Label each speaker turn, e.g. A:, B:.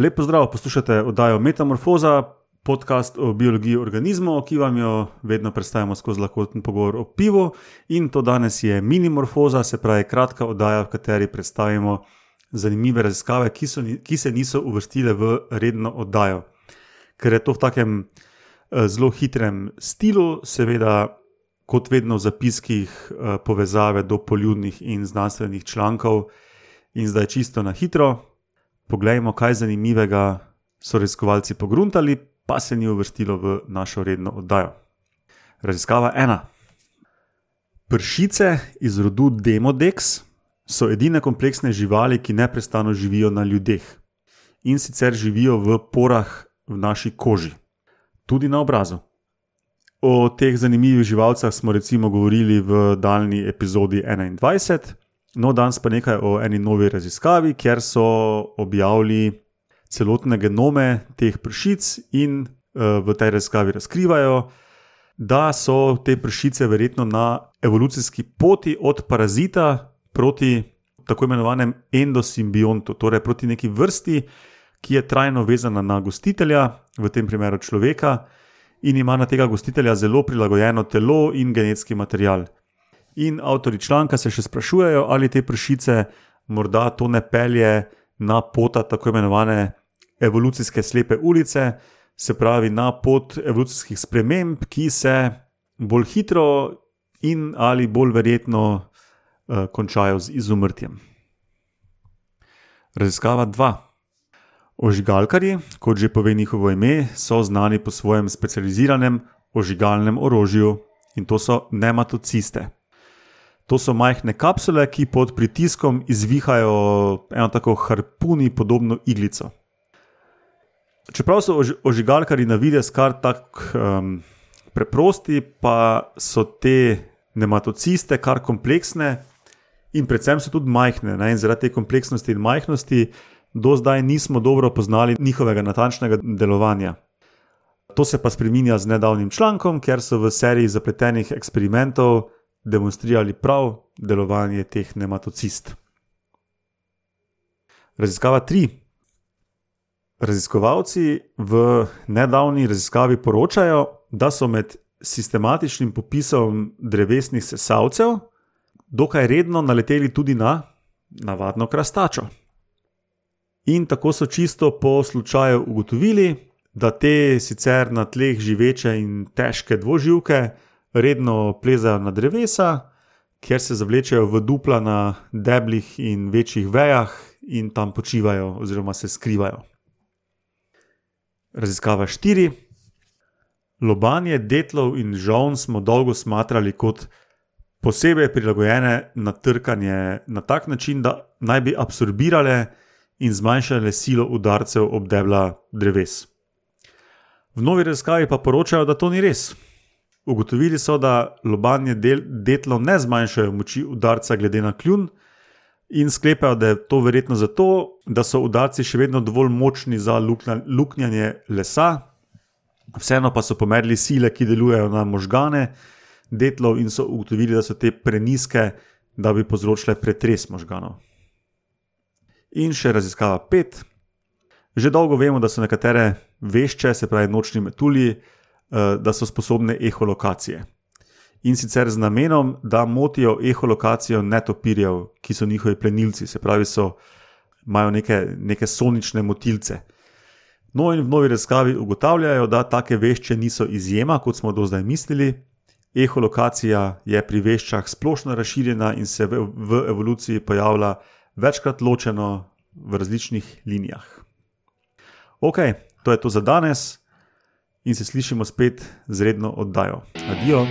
A: Lep pozdrav, poslušate oddajo Metamorfoza, podcast o biologiji organizmov, ki vam jo vedno predstavljamo skozi lahkoten pogovor o pivu. In to danes je minimorfoza, se pravi kratka oddaja, v kateri predstavimo zanimive raziskave, ki, so, ki se niso uvrstile v redno oddajo. Ker je to v takem eh, zelo hitrem stilu, seveda, kot vedno v zapiskih, eh, povezave do poljudnih in znanstvenih člankov, in zdaj čisto na hitro. Poglejmo, kaj zanimivega so raziskovalci pogruntali, pa se ni uvrstilo v našo redno oddajo. Raziskava ena. Pršice iz rodu Demodex so edine kompleksne živali, ki neustano živijo na ljudeh in sicer živijo v porah v naši koži, tudi na obrazu. O teh zanimivih živalcah smo recimo govorili v daljni epizodi 21. No, danes pa nekaj o eni novi raziskavi, kjer so objavili celotne genome teh pršic in uh, v tej raziskavi razkrivajo, da so te pršice verjetno na evolucijski poti od parazita proti tako imenovanem endosimbiontu, torej proti neki vrsti, ki je trajno vezana na gostitelja, v tem primeru človeka, in ima na tega gostitelja zelo prilagojeno telo in genetski material. In avtori članka se še sprašujejo, ali te pršice morda to ne pelje na pota tako imenovane evolucijske slepe ulice, se pravi na pot evolucijskih sprememb, ki se bolj hitro in ali bolj verjetno uh, končajo z izumrtjem. Raziskava 2. Ožigalkarji, kot že pove njihovo ime, so znani po svojem specializiranem ožigalnem orožju in to so nematociste. To so majhne kapsule, ki pod pritiskom izvihajo eno tako harpuni podobno iglico. Čeprav so ožigalkari na vides kar tako um, preprosti, pa so te nematociste kar kompleksne in predvsem so tudi majhne. Ne? In zaradi te kompleksnosti in majhnosti do zdaj nismo dobro poznali njihovega natančnega delovanja. To se pa spremenja z nedavnim člankom, ker so v seriji zapletenih eksperimentov demonstrirali prav delovanje teh nematocist. Raziskava 3. Raziskovalci v nedavni raziskavi poročajo, da so med sistematičnim popisom drevesnih sesalcev dokaj redno naleteli tudi na navadno krastačo. In tako so čisto po slučaju ugotovili, da te sicer na tleh živeče in težke dvoživke redno plezajo na drevesa, kjer se zavlečejo v dupla na deblih in večjih vejah in tam počivajo oziroma se skrivajo. Raziskava 4. Lobanje detlov in žovn smo dolgo smatrali kot posebej prilagojene na trkanje na tak način, da naj bi absorbirale in zmanjšale silo udarcev ob debla dreves. V novi raziskavi pa poročajo, da to ni res. Ugotovili so, da lobanje detlov ne zmanjšajo moči udarca glede na kljun, in sklepajo, da je to verjetno zato, da so udarci še vedno dovolj močni za luknja, luknjanje lesa, vseeno pa so pomerili sile, ki delujejo na možgane detlov, in so ugotovili, da so te preniske, da bi povzročile pretres možganov. In še raziskava pet. Že dolgo vemo, da so nekatere vešče, se pravi nočni metulji, da so sposobne eholokacije. In sicer z namenom, da motijo eholokacijo netopirjev, ki so njihovi plenilci, se pravi, so, imajo neke, neke sonične motilce. No, in v novi raziskavi ugotavljajo, da take vešče niso izjema, kot smo do zdaj mislili. Eholokacija je pri veščah splošno razširjena in se v, v evoluciji pojavlja večkrat ločeno v različnih linijah. Ok, to je to za danes in se slišimo spet z redno oddajo. Adijo!